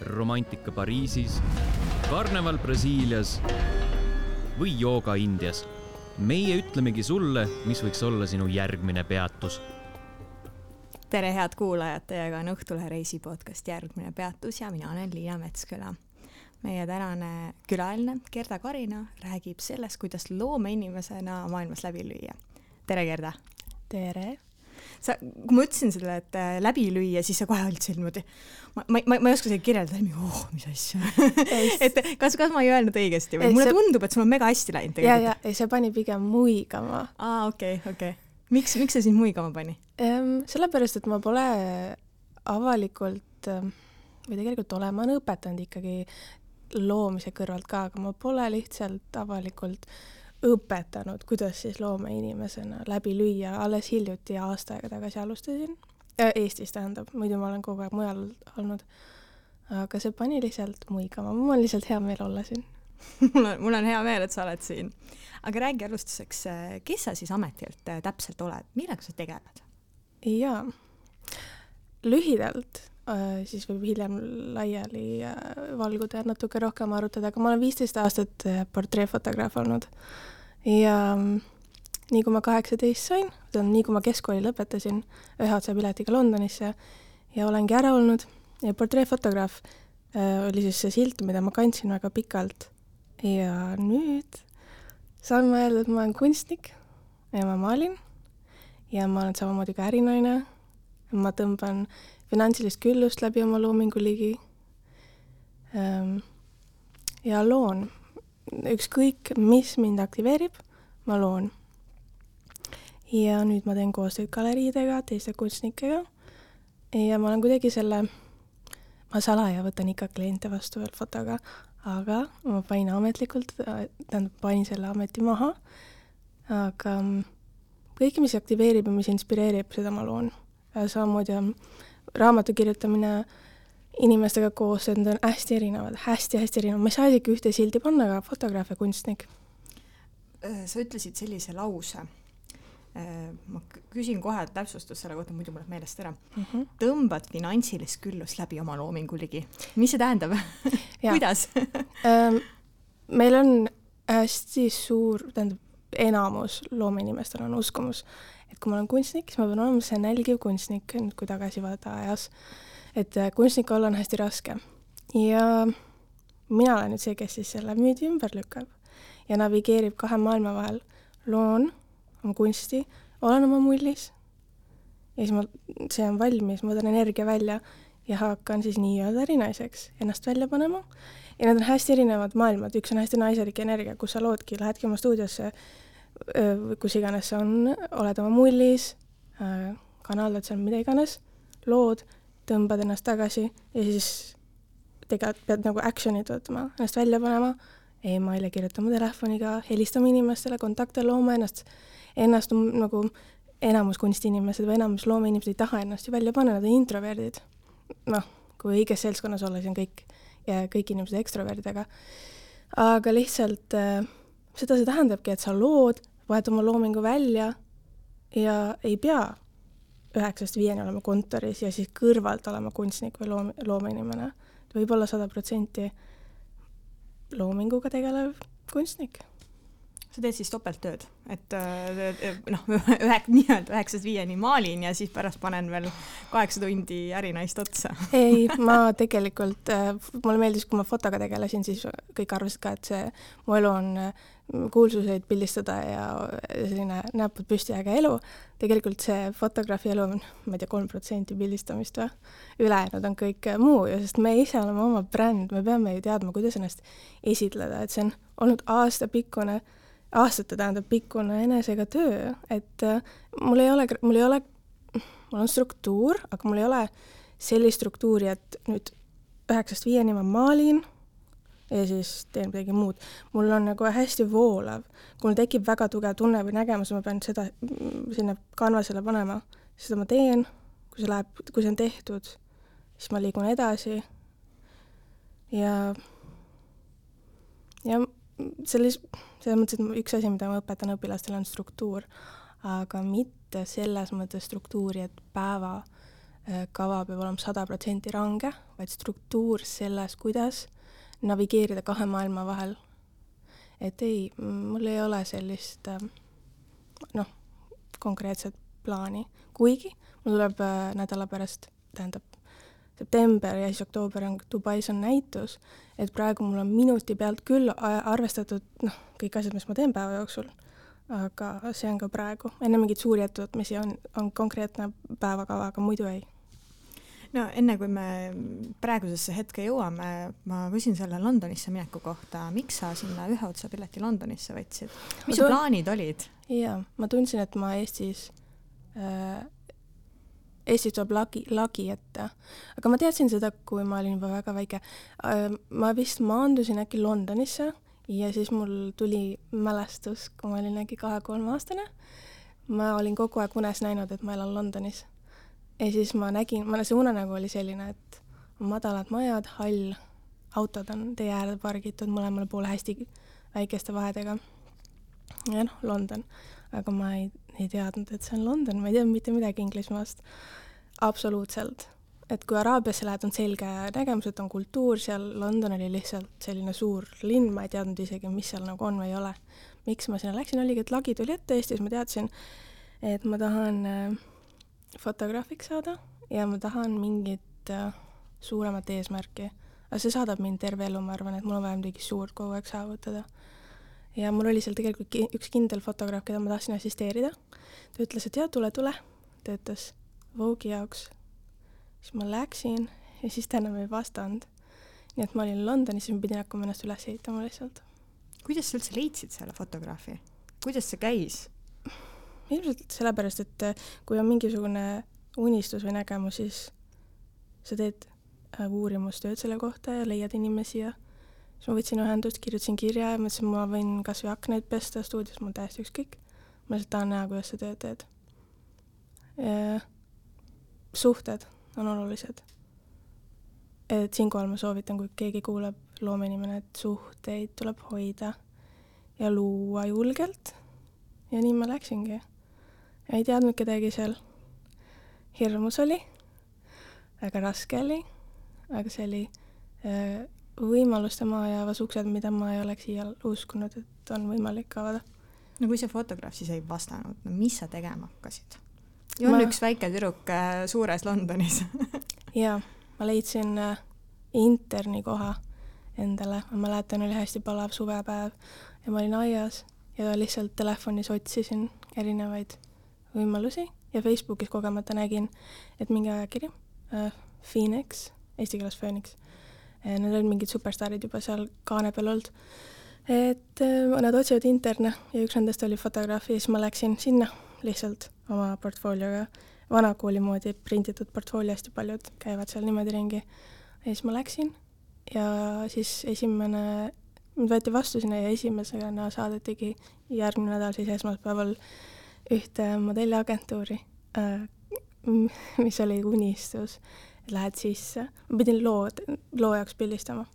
romantika Pariisis, karneval Brasiilias või jooga Indias. meie ütlemegi sulle, mis võiks olla sinu järgmine peatus. tere, head kuulajad, teiega on Õhtulehe reisi podcast Järgmine peatus ja mina olen Liina Metsküla. meie tänane külaline Gerda Karina räägib sellest, kuidas loomeinimesena maailmas läbi lüüa. tere, Gerda! tere! Sa, kui ma ütlesin sulle, et äh, läbi lüüa, siis sa kohe olid seal niimoodi, ma, ma, ma, ma ei oska seda kirjeldada, oh, mis asja et kas, kas ma ei öelnud õigesti või? mulle see... tundub, et sul on mega hästi läinud tegelikult. ja, ja, ei see pani pigem muigama. aa, okei okay,, okei okay.. miks, miks see sind muigama pani ehm,? sellepärast, et ma pole avalikult või tegelikult olen, ma olen õpetanud ikkagi loomise kõrvalt ka, aga ma pole lihtsalt avalikult äh, õpetanud, kuidas siis loomeinimesena läbi lüüa, alles hiljuti, aasta aega tagasi alustasin. Äh,, Eestis tähendab, muidu ma olen kogu aeg mujal olnud. aga see pani lihtsalt muigama, mul on lihtsalt hea meel olla siin. Mul on, mul on hea meel, et sa oled siin. aga räägi alustuseks, äh, kes sa siis ametilt äh, täpselt oled, millega sa tegeled? jaa, lühidalt siis võib hiljem laiali valguda ja natuke rohkem arutada, aga ma olen viisteist aastat portreefotograaf olnud ja mm, nii kui ma kaheksateist sain, nii kui ma keskkooli lõpetasin, ühe otsapiletiga Londonisse ja olengi ära olnud ja portreefotograaf äh, oli siis see silt, mida ma kandsin väga pikalt. ja nüüd saan ma öelda, et ma olen kunstnik ja ma maalin ja ma olen samamoodi ka ärinaine. ma tõmban finantsilist küllust läbi oma loomingu ligi ähm,. ja loon ükskõik, mis mind aktiveerib, ma loon. ja nüüd ma teen koostööd galeriidega, teiste kunstnikega ja ma olen kuidagi selle, ma salaja võtan ikka kliente vastu veel fotoga, aga ma panin ametlikult, tähendab, panin selle ameti maha, aga kõike, mis aktiveerib ja mis inspireerib, seda ma loon. samamoodi on raamatu kirjutamine inimestega koos, et nad on hästi erinevad hästi,, hästi-hästi erinevad, ma ei saa isegi ühte sildi panna ka fotograaf ja kunstnik. Äh, sa ütlesid sellise lause, äh, ma küsin kohe täpsustust selle kohta, muidu mul läheb meelest ära mm. -hmm. tõmbad finantsilist küllust läbi oma loomingu ligi. mis see tähendab kuidas ähm, meil on hästi suur, tähendab, enamus loomeinimestel on uskumus, et kui ma olen kunstnik, siis ma pean olema see nälgiv kunstnik, nüüd kui tagasi vaadata ajas et äh, kunstnik olla on hästi raske. ja mina olen nüüd see, kes siis selle müüdi ümber lükkab ja navigeerib kahe maailma vahel. loon oma kunsti, olen oma mullis ja siis ma, see on valmis, ma võtan energia välja ja hakkan siis nii-öelda ärinaiseks ennast välja panema. ja need on hästi erinevad maailmad, üks on hästi naiselik energia, kus sa loodki, lähedki oma stuudiosse, kus iganes see on, oled oma mullis, kanaldad seal mida iganes, lood tõmbad ennast tagasi ja siis tegelikult pead nagu action'it võtma, ennast välja panema e, emaili kirjutama telefoniga, helistama inimestele, kontakte looma, ennast, ennast nagu enamus kunstiinimesed või enamus loomeinimesed ei taha ennast ju välja panna, nad on introverdid. noh, kui õiges seltskonnas olla, siis on kõik ja kõik inimesed ekstroverdid, aga aga lihtsalt äh, seda see tähendabki, et sa lood, paned oma loomingu välja ja ei pea üheksast viieni olema kontoris ja siis kõrvalt olema kunstnik või loom-, loomeinimene. võib olla sada protsenti loominguga tegelev kunstnik. Sa teed siis topelttööd, et äh, noh, ühe, nii-öelda üheksast viieni maalin ja siis pärast panen veel kaheksa tundi ärinaist otsa. Ei, ma tegelikult, äh, mulle meeldis, kui ma fotoga tegelesin, siis kõik arvasid ka, et see mu elu on äh, kuulsuseid pildistada ja selline näpud püsti äge elu. tegelikult see fotograafi elu on, ma ei tea, kolm protsenti pildistamist või, ülejäänud on kõik muu ju, sest me ise oleme oma bränd, me peame ju teadma, kuidas ennast esitleda, et see on olnud aastapikkune, aastate tähendab pikkune enesega töö, et äh, mul ei ole, mul ei ole, mul on struktuur, aga mul ei ole sellist struktuuri, et nüüd üheksast viieni ma maalin ja siis teen midagi muud. mul on nagu hästi voolav, kui mul tekib väga tugev tunne või nägemus, ma pean seda sinna kanvasele panema, seda ma teen, kui see läheb, kui see on tehtud, siis ma liigun edasi. Ja, ja selles, selles mõttes, et üks asi, mida ma õpetan õpilastele, on struktuur, aga mitte selles mõttes struktuuri, et päeva äh, peab olema sada protsenti range, vaid struktuur selles, kuidas navigeerida kahe maailma vahel. et ei, mul ei ole sellist äh, noh, konkreetset plaani, kuigi mul tuleb äh, nädala pärast, tähendab, september ja siis oktoober on Dubais on näitus, et praegu mul on minuti pealt küll arvestatud noh, kõik asjad, mis ma teen päeva jooksul, aga see on ka praegu, enne mingeid suuri ettevõtmisi on, on konkreetne päevakava, aga muidu ei no enne kui me praegusesse hetke jõuame, ma küsin selle Londonisse mineku kohta, miks sa sinna ühe otsa pileti Londonisse võtsid? mis su plaanid olid? jaa, ma tundsin, et ma Eestis äh,, Eestis tuleb lagi, lagi ette, aga ma teadsin seda, kui ma olin juba väga väike äh,. ma vist maandusin äkki Londonisse ja siis mul tuli mälestus, kui ma olin äkki kahe-kolmeaastane. ma olin kogu aeg unes näinud, et ma elan Londonis ja siis ma nägin, ma, see unenägu oli selline, et madalad majad, hall, autod on tee äärde pargitud mõlemale poole hästi väikeste vahedega. Ja noh, London, aga ma ei, ei teadnud, et see on London, ma ei teadnud mitte midagi Inglismaast. absoluutselt. et kui Araabiasse lähed, on selge nägemus, et on kultuur seal, London oli lihtsalt selline suur linn, ma ei teadnud isegi, mis seal nagu on või ei ole. miks ma sinna läksin, oligi, et lagi tuli ette Eestis, ma teadsin, et ma tahan äh, fotograafiks saada ja ma tahan mingit äh, suuremat eesmärki. aga see saadab mind terve elu, ma arvan, et mul on vaja midagi suurt kogu aeg saavutada. Ja mul oli seal tegelikult ki üks kindel fotograaf, keda ma tahtsin assisteerida. ta ütles, et jaa, tule, tule. töötas Vogue'i jaoks. siis ma läksin ja siis ta enam ei vastanud. nii et ma olin Londonis, siis ma pidin hakkama ennast üles ehitama lihtsalt. kuidas sa üldse leidsid selle fotograafi? kuidas see käis? ilmselt sellepärast, et äh, kui on mingisugune unistus või nägemus, siis sa teed äh, uurimustööd selle kohta ja leiad inimesi ja siis ma võtsin ühendust, kirjutasin kirja ja mõtlesin, ma võin kas või aknaid pesta stuudios, mul täiesti ükskõik. ma lihtsalt tahan näha, kuidas sa tööd teed. suhted on olulised. et siinkohal ma soovitan, kui keegi kuulab, loomeinimene, et suhteid tuleb hoida ja luua julgelt. ja nii ma läksingi ei teadnud kedagi seal. hirmus oli, väga raske oli, aga see oli äh, võimaluste maha jäävas uksed, mida ma ei oleks iial uskunud, et on võimalik avada. no kui see fotograaf siis ei vastanud, no mis sa tegema hakkasid? ju on ma... üks väike tüdruk äh, suures Londonis jaa, ma leidsin äh, interni koha endale, ma mäletan, oli hästi palav suvepäev ja ma olin aias ja lihtsalt telefonis otsisin erinevaid võimalusi ja Facebookis kogemata nägin, et mingi ajakiri äh,, Phoenix, eesti keeles Phoenix äh,, need olid mingid superstaarid juba seal kaane peal olnud, et äh, nad otsivad interne ja üks nendest oli fotograaf ja siis ma läksin sinna lihtsalt oma portfoolioga, vanakooli moodi prinditud portfoolio, hästi paljud käivad seal niimoodi ringi. ja siis ma läksin ja siis esimene, mind võeti vastu sinna ja esimesena saadetigi järgmine nädal siis esmaspäeval ühte modelliagentuuri, äh, mis oli unistus, lähed sisse, ma pidin loo, loo jaoks pildistama.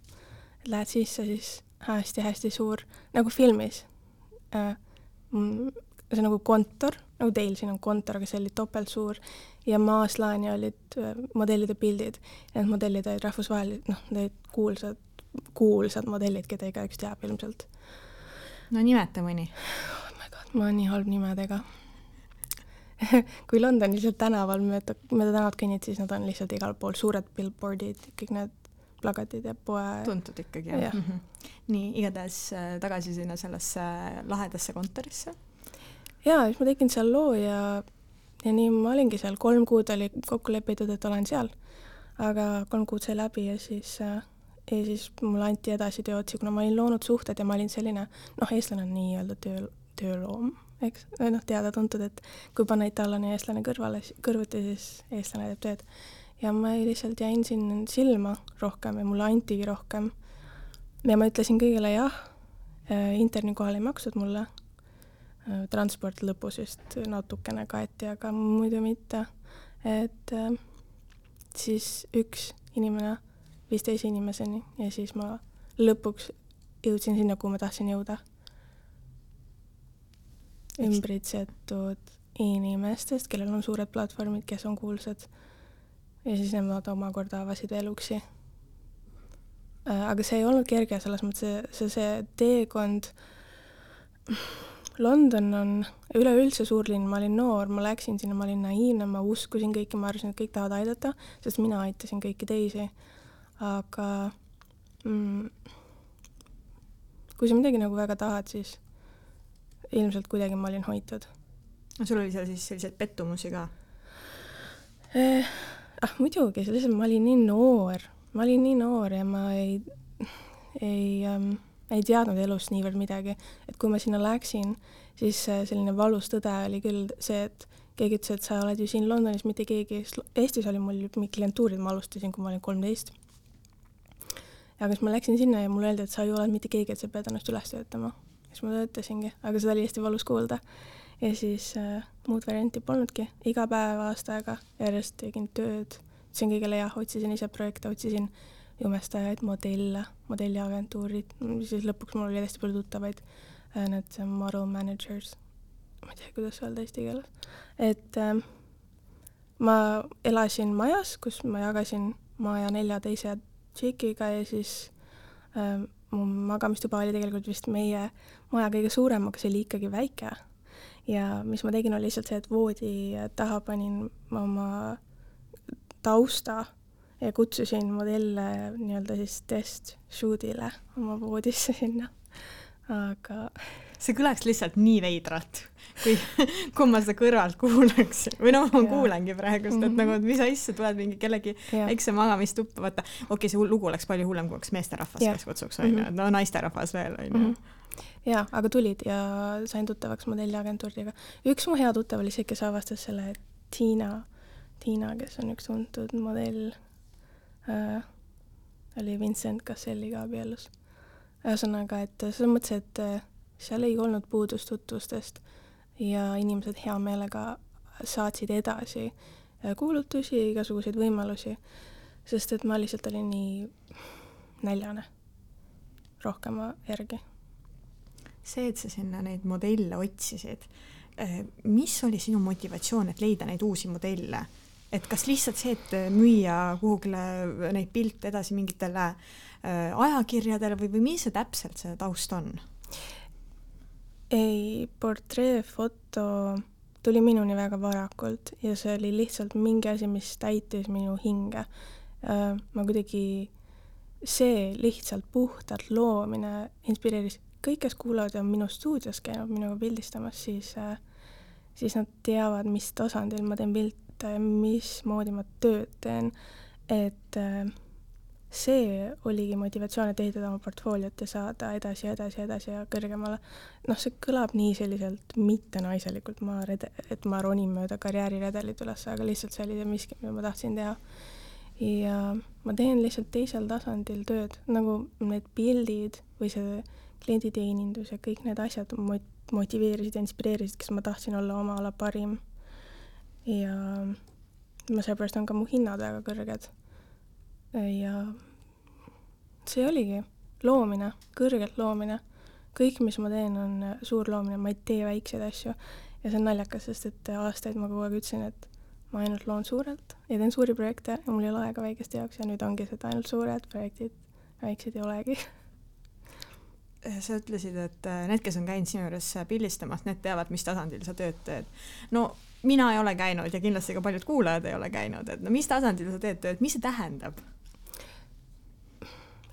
et lähed sisse, siis hästi-hästi suur, nagu filmis. Äh, see nagu kontor, nagu teil siin on kontor, aga see oli topeltsuur ja maaslaani olid äh, modellide pildid need modellid olid rahvusvahelised, noh, need kuulsad, kuulsad modellid, keda igaüks teab ilmselt. no nimeta mõni oh my god, ma olen nii halb nimedega kui Londonis lihtsalt tänaval mööda, mööda tänavat kõnnid, siis nad on lihtsalt igal pool suured billboardid, kõik need plakatid ja poe. tuntud ikkagi jah ja. mm? -hmm. nii, igatahes äh, tagasi sinna sellesse lahedasse kontorisse. ja siis ma tegin seal loo ja, ja nii ma olingi seal, kolm kuud oli kokku lepitud, et olen seal. aga kolm kuud sai läbi ja siis äh, ja siis mulle anti edasi tööotsi, kuna ma olin loonud suhted ja ma olin selline, noh, eestlane on nii-öelda töö, tööloom eks, või noh, teada-tuntud, et kui panna itaallane ja eestlane kõrvale, kõrvuti, siis eestlane teeb tööd. ja ma lihtsalt jäin siin silma rohkem ja mulle antigi rohkem. ja ma ütlesin kõigile jah, äh, interni kohal ei makstud mulle, äh, transport lõpus vist natukene kaeti, aga muidu mitte. et äh, siis üks inimene viis teise inimeseni ja siis ma lõpuks jõudsin sinna, kuhu ma tahtsin jõuda ümbritsetud inimestest, kellel on suured platvormid, kes on kuulsad ja siis nemad omakorda avasid veel uksi. Äh, aga see ei olnud kerge, selles mõttes see, see, see teekond, London on üleüldse suur linn, ma olin noor, ma läksin sinna, ma olin naiivne, ma uskusin kõiki, ma arvasin, et kõik tahavad aidata, sest mina aitasin kõiki teisi. aga mm, kui sa midagi nagu väga tahad, siis ilmselt kuidagi ma olin hoitud. no sul oli seal siis selliseid pettumusi ka eh,? ah muidugi, lihtsalt ma olin nii noor, ma olin nii noor ja ma ei, ei ähm, ei teadnud elust niivõrd midagi, et kui ma sinna läksin, siis selline valus tõde oli küll see, et keegi ütles, et sa oled ju siin Londonis, mitte keegi, Eestis oli mul ju klientuurid, ma alustasin, kui ma olin kolmteist. aga siis ma läksin sinna ja mulle öeldi, et sa ju oled mitte keegi, et sa pead ennast üles töötama. Siis ma töötasingi, aga seda oli hästi valus kuulda. ja siis äh, muud varianti polnudki, iga päev aasta aega järjest tegin tööd, ütlesin kõigile jah, otsisin ise projekte, otsisin jumestajaid, modelle, modelliagentuurid, siis lõpuks mul oli hästi palju tuttavaid, äh, need model managers, ma ei tea, kuidas öelda eesti keeles, et äh, ma elasin majas, kus ma jagasin maja nelja teise tšikiga ja siis äh, mu magamistuba oli tegelikult vist meie maja kõige suurem, aga see oli ikkagi väike. ja mis ma tegin, oli lihtsalt see, et voodi taha panin oma tausta ja kutsusin modelle nii-öelda siis test shoot'ile oma voodisse sinna, aga see kõlaks lihtsalt nii veidralt, kui, kui ma seda kõrvalt kuulaks või noh, ma kuulengi praegust, et nagu, et mis asja, tuled mingi kellegi väikse magamistuppa, vaata, okei okay,, see lugu oleks palju hullem, kui oleks meesterahvas, kes kutsuks, onju, Mhm. no naisterahvas veel, onju. jaa, aga tulid ja sain tuttavaks modelliagentuuriga. üks mu hea tuttav oli see, kes avastas selle, et Tiina, Tiina, kes on üks tuntud modell äh,, oli Vincent Casselliga abielus. ühesõnaga, et selles mõttes, et äh, seal ei olnud puudust tutvustest ja inimesed hea meelega saatsid edasi äh, kuulutusi, igasuguseid võimalusi, sest et ma lihtsalt olin nii näljane rohkema järgi. see, et sa sinna neid modelle otsisid, mis oli sinu motivatsioon, et leida neid uusi modelle? et kas lihtsalt see, et müüa kuhugile neid pilte edasi mingitele äh, ajakirjadele või, või mis see täpselt see taust on? Ei, portreefoto tuli minuni väga varakult ja see oli lihtsalt mingi asi, mis täitis minu hinge. ma kuidagi, see lihtsalt puhtalt loomine inspireeris, kõik, kes kuulavad ja on minu stuudios käinud minuga pildistamas, siis, siis nad teavad, mis tasandil ma teen pilte, mismoodi ma tööd teen, et see oligi motivatsioon, et ehitada oma portfooliot ja saada edasi ja edasi ja edasi ja kõrgemale. noh, see kõlab nii selliselt mittenaiselikult, ma rede-, et ma ronin mööda karjääriredelit üles, aga lihtsalt see oli see miski, mida ma tahtsin teha. ja ma teen lihtsalt teisel tasandil tööd, nagu need pildid või see klienditeenindus ja kõik need asjad mot-, motiveerisid ja inspireerisid, kes ma tahtsin olla oma ala parim. ja ma seepärast on ka mu hinnad väga kõrged ja see oligi loomine, kõrgelt loomine. kõik, mis ma teen, on suur loomine, ma ei tee väikseid asju. ja see on naljakas, sest et aastaid ma kogu aeg ütlesin, et ma ainult loon suurelt ja teen suuri projekte ja mul ei ole aega väikeste jaoks ja nüüd ongi seda ainult suured projektid, väiksed ei olegi. sa ütlesid, et need, kes on käinud sinu juures pildistamas, need teavad, mis tasandil sa tööd teed. no mina ei ole käinud ja kindlasti ka paljud kuulajad ei ole käinud, et no mis tasandil sa teed tööd, mis see tähendab?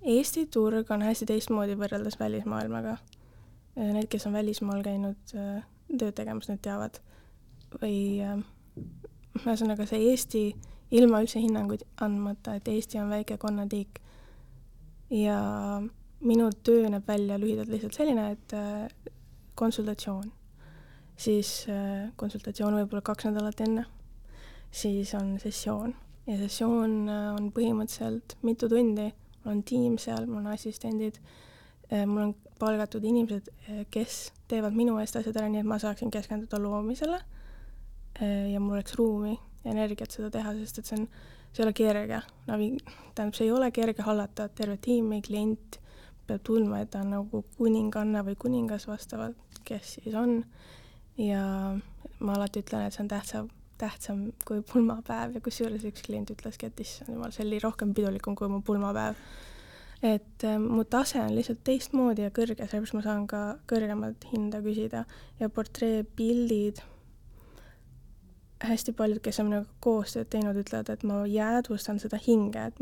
Eesti turg on hästi teistmoodi võrreldes välismaailmaga. Need, kes on välismaal käinud tööd tegemas, need teavad. või ühesõnaga see Eesti, ilma üldse hinnanguid andmata, et Eesti on väike konnatiik. ja minu töö näeb välja lühidalt lihtsalt selline, et konsultatsioon, siis konsultatsioon võib-olla kaks nädalat enne, siis on sessioon ja sessioon on põhimõtteliselt mitu tundi on tiim seal, mul on assistendid, mul on palgatud inimesed, kes teevad minu eest asjad ära, nii et ma saaksin keskenduda loomisele ja mul oleks ruumi ja energiat seda teha, sest et see on, see ei ole kerge, navi-, tähendab, see ei ole kerge hallata tervet tiimi, klient peab tundma, et ta on nagu kuninganna või kuningas vastavalt, kes siis on, ja ma alati ütlen, et see on tähtsa, tähtsam kui pulmapäev ja kusjuures üks klient ütleski, et issand jumal, see oli rohkem pidulikum kui mu pulmapäev. et äh, mu tase on lihtsalt teistmoodi ja kõrge, sellepärast ma saan ka kõrgemat hinda küsida ja portreepildid, hästi paljud, kes on minuga koostööd teinud, ütlevad, et ma jäädvustan seda hinge, et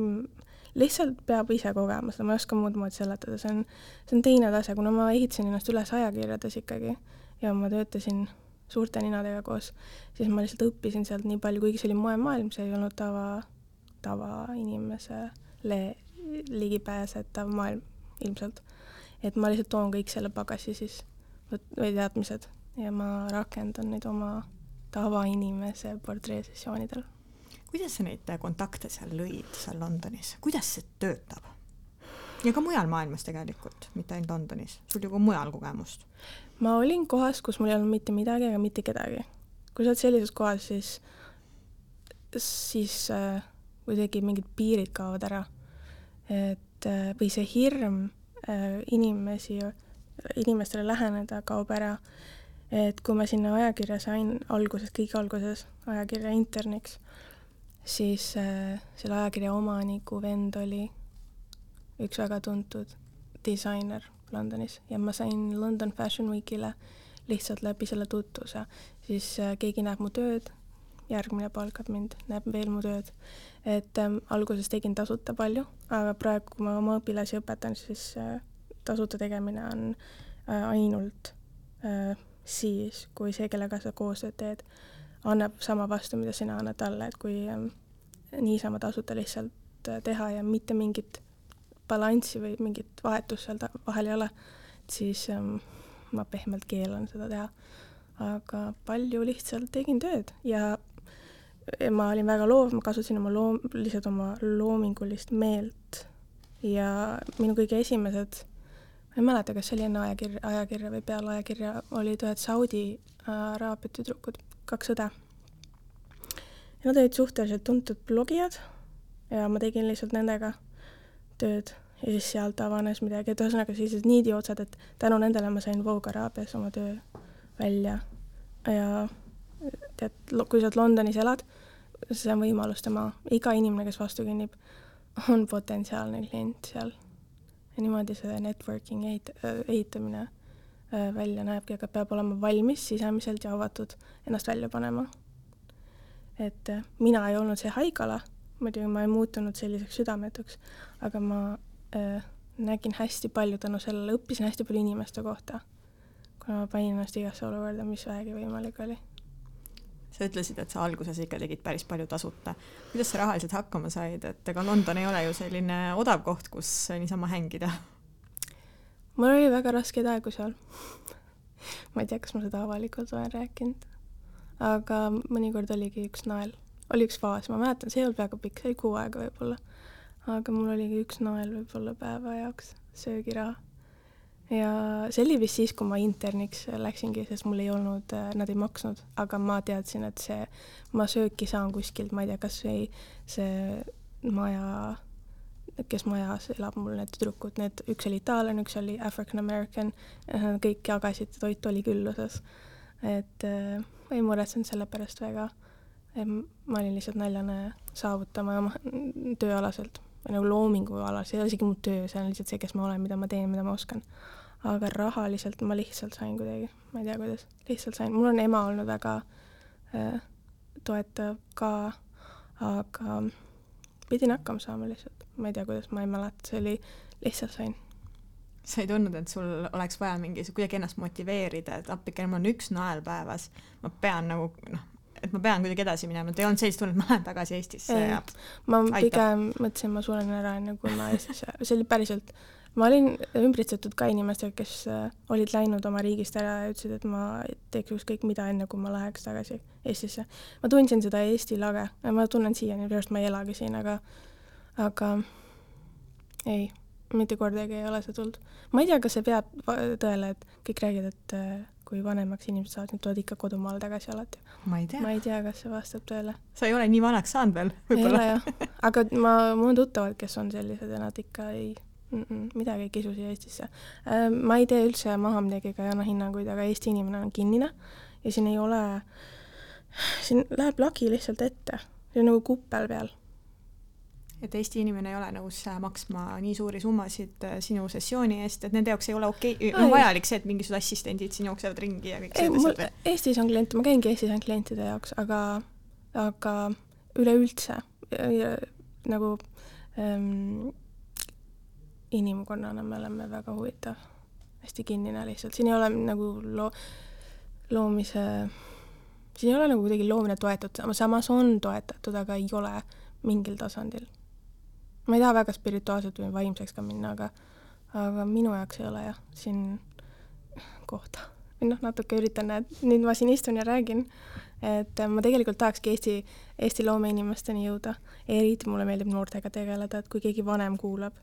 lihtsalt peab ise kogema seda, ma ei oska muud moodi seletada, see on, see on teine tase, kuna ma ehitasin ennast üles ajakirjades ikkagi ja ma töötasin suurte ninadega koos, siis ma lihtsalt õppisin sealt nii palju, kuigi see oli moemaailm, see ei olnud tava, tavainimesele ligipääsetav maailm ilmselt. et ma lihtsalt toon kõik selle pagasi siis või teadmised ja ma rakendan neid oma tavainimese portreesessioonidel. kuidas sa neid kontakte seal lõid, seal Londonis, kuidas see töötab? ja ka mujal maailmas tegelikult, mitte ainult Londonis, sul ju ka mujal kogemust ma olin kohas, kus mul ei olnud mitte midagi ega mitte kedagi. kui sa oled sellises kohas, siis, siis äh, kuidagi mingid piirid kaovad ära. et äh, või see hirm äh, inimesi, inimestele läheneda kaob ära. et kui ma sinna ajakirja sain alguses, kõige alguses, ajakirja interniks, siis äh, selle ajakirja omaniku vend oli üks väga tuntud disainer Londonis. Ja ma sain London Fashion Weekile lihtsalt läbi selle tutvuse, siis äh, keegi näeb mu tööd, järgmine palkab mind, näeb veel mu tööd. et ähm, alguses tegin tasuta palju, aga praegu, kui ma oma õpilasi õpetan, siis äh, tasuta tegemine on äh, ainult äh, siis, kui see, kellega sa koostööd teed, annab sama vastu, mida sina annad talle, et kui äh, niisama tasuta lihtsalt äh, teha ja mitte mingit balanssi või mingit vahetust seal vahel ei ole, siis ähm, ma pehmelt keelan seda teha. aga palju lihtsalt tegin tööd ja, ja ma olin väga loov, ma kasutasin oma loom-, lihtsalt oma loomingulist meelt ja minu kõige esimesed, ma ei mäleta, kas see oli enne ajakirja, ajakirja või peale ajakirja, olid ühed Saudi araabia tüdrukud, kaks õde. Nad olid suhteliselt tuntud blogijad ja ma tegin lihtsalt nendega tööd ja siis sealt avanes midagi, et ühesõnaga sellised niidiotsad, et tänu nendele ma sain Vogue Araabias oma töö välja ja tead, kui sa Londonis elad, see on võimalus tema, iga inimene, kes vastu kõnnib, on potentsiaalne klient seal. ja niimoodi see networking ehit-, ehitamine äh, välja näebki, aga peab olema valmis sisemiselt ja avatud ennast välja panema. et äh, mina ei olnud see haigala muidugi ma ei muutunud selliseks südametuks, aga ma äh, nägin hästi palju tänu sellele, õppisin hästi palju inimeste kohta, kuna ma panin ennast igasse olukorda, mis vähegi võimalik oli. sa ütlesid, et sa alguses ikka tegid päris palju tasuta. kuidas sa rahaliselt hakkama said, et ega London ei ole ju selline odav koht, kus niisama hängida? mul oli väga raskeid aegu seal ma ei tea, kas ma seda avalikult olen rääkinud, aga mõnikord oligi üks nael oli üks faas, ma mäletan, see ei olnud väga pikk, see oli kuu aega võib-olla. aga mul oligi üks nael võib-olla päeva jaoks söögiraha. ja see oli vist siis, kui ma interniks läksingi, sest mul ei olnud, äh, nad ei maksnud, aga ma teadsin, et see, ma sööki saan kuskilt, ma ei tea, kas või see maja, kes majas elab mul, need tüdrukud, need, üks oli itaallane, üks oli African American, kõik jagasid, toit oli külluses. et äh, ei muretsenud selle pärast väga ma olin lihtsalt näljane saavutama oma tööalaselt või nagu loomingualas, see ei ole isegi mu töö, see on lihtsalt see, kes ma olen, mida ma teen, mida ma oskan. aga rahaliselt ma lihtsalt sain kuidagi, ma ei tea, kuidas, lihtsalt sain, mul on ema olnud väga äh, toetav ka, aga pidin hakkama saama lihtsalt, ma ei tea, kuidas, ma ei mäleta, see oli, lihtsalt sain. Sa ei tundnud, et sul oleks vaja mingi, kuidagi ennast motiveerida, et appikene, mul on üks nael päevas, ma pean nagu noh, et ma pean kuidagi edasi minema, et ei olnud sellist tunnet, ma lähen tagasi Eestisse ja ma aitab. pigem mõtlesin, ma suren ära, enne kui ma Eestisse, see oli päriselt, ma olin ümbritsetud ka inimestega, kes äh, olid läinud oma riigist ära ja ütlesid, et ma teeks ükskõik mida, enne kui ma läheks tagasi Eestisse. ma tundsin seda Eesti lage, ma tunnen siiani, minu arust ma ei elagi siin, aga, aga ei, mitte kordagi ei ole see tulnud. ma ei tea, kas see peab tõele, et kõik räägivad, et äh, kui vanemaks inimesed saavad, nad tulevad ikka kodumaale tagasi alati. ma ei tea. ma ei tea, kas see vastab tõele. sa ei ole nii vanaks saanud veel, ei ole jah, aga ma, mul on tuttavad, kes on sellised ja nad ikka ei mm, -mm, midagi ei kisu siia Eestisse. Äh, ma ei tee üldse maha midagi ega ei anna hinnanguid, aga Eesti inimene on kinnine ja siin ei ole siin läheb lagi lihtsalt ette, see on nagu kuppel peal et Eesti inimene ei ole nõus äh, maksma nii suuri summasid äh, sinu sessiooni eest, et nende jaoks ei ole okei okay,, on vajalik see, et mingisugused assistendid siin jooksevad ringi ja kõik sellised asjad? Eestis on kliente, ma käingi Eestis ainult klientide jaoks, aga, aga üleüldse nagu ähm, inimkonnana me oleme väga huvitav, hästi kinnine lihtsalt, siin ei ole nagu loo-, loomise, siin ei ole nagu kuidagi loomine toetatud, samas on toetatud, aga ei ole mingil tasandil ma ei taha väga spirituaalselt või vaimseks ka minna, aga aga minu jaoks ei ole jah, siin kohta. või noh, natuke üritan, et nüüd ma siin istun ja räägin, et ma tegelikult tahakski Eesti, Eesti loomeinimesteni jõuda. eriti mulle meeldib noortega tegeleda, et kui keegi vanem kuulab,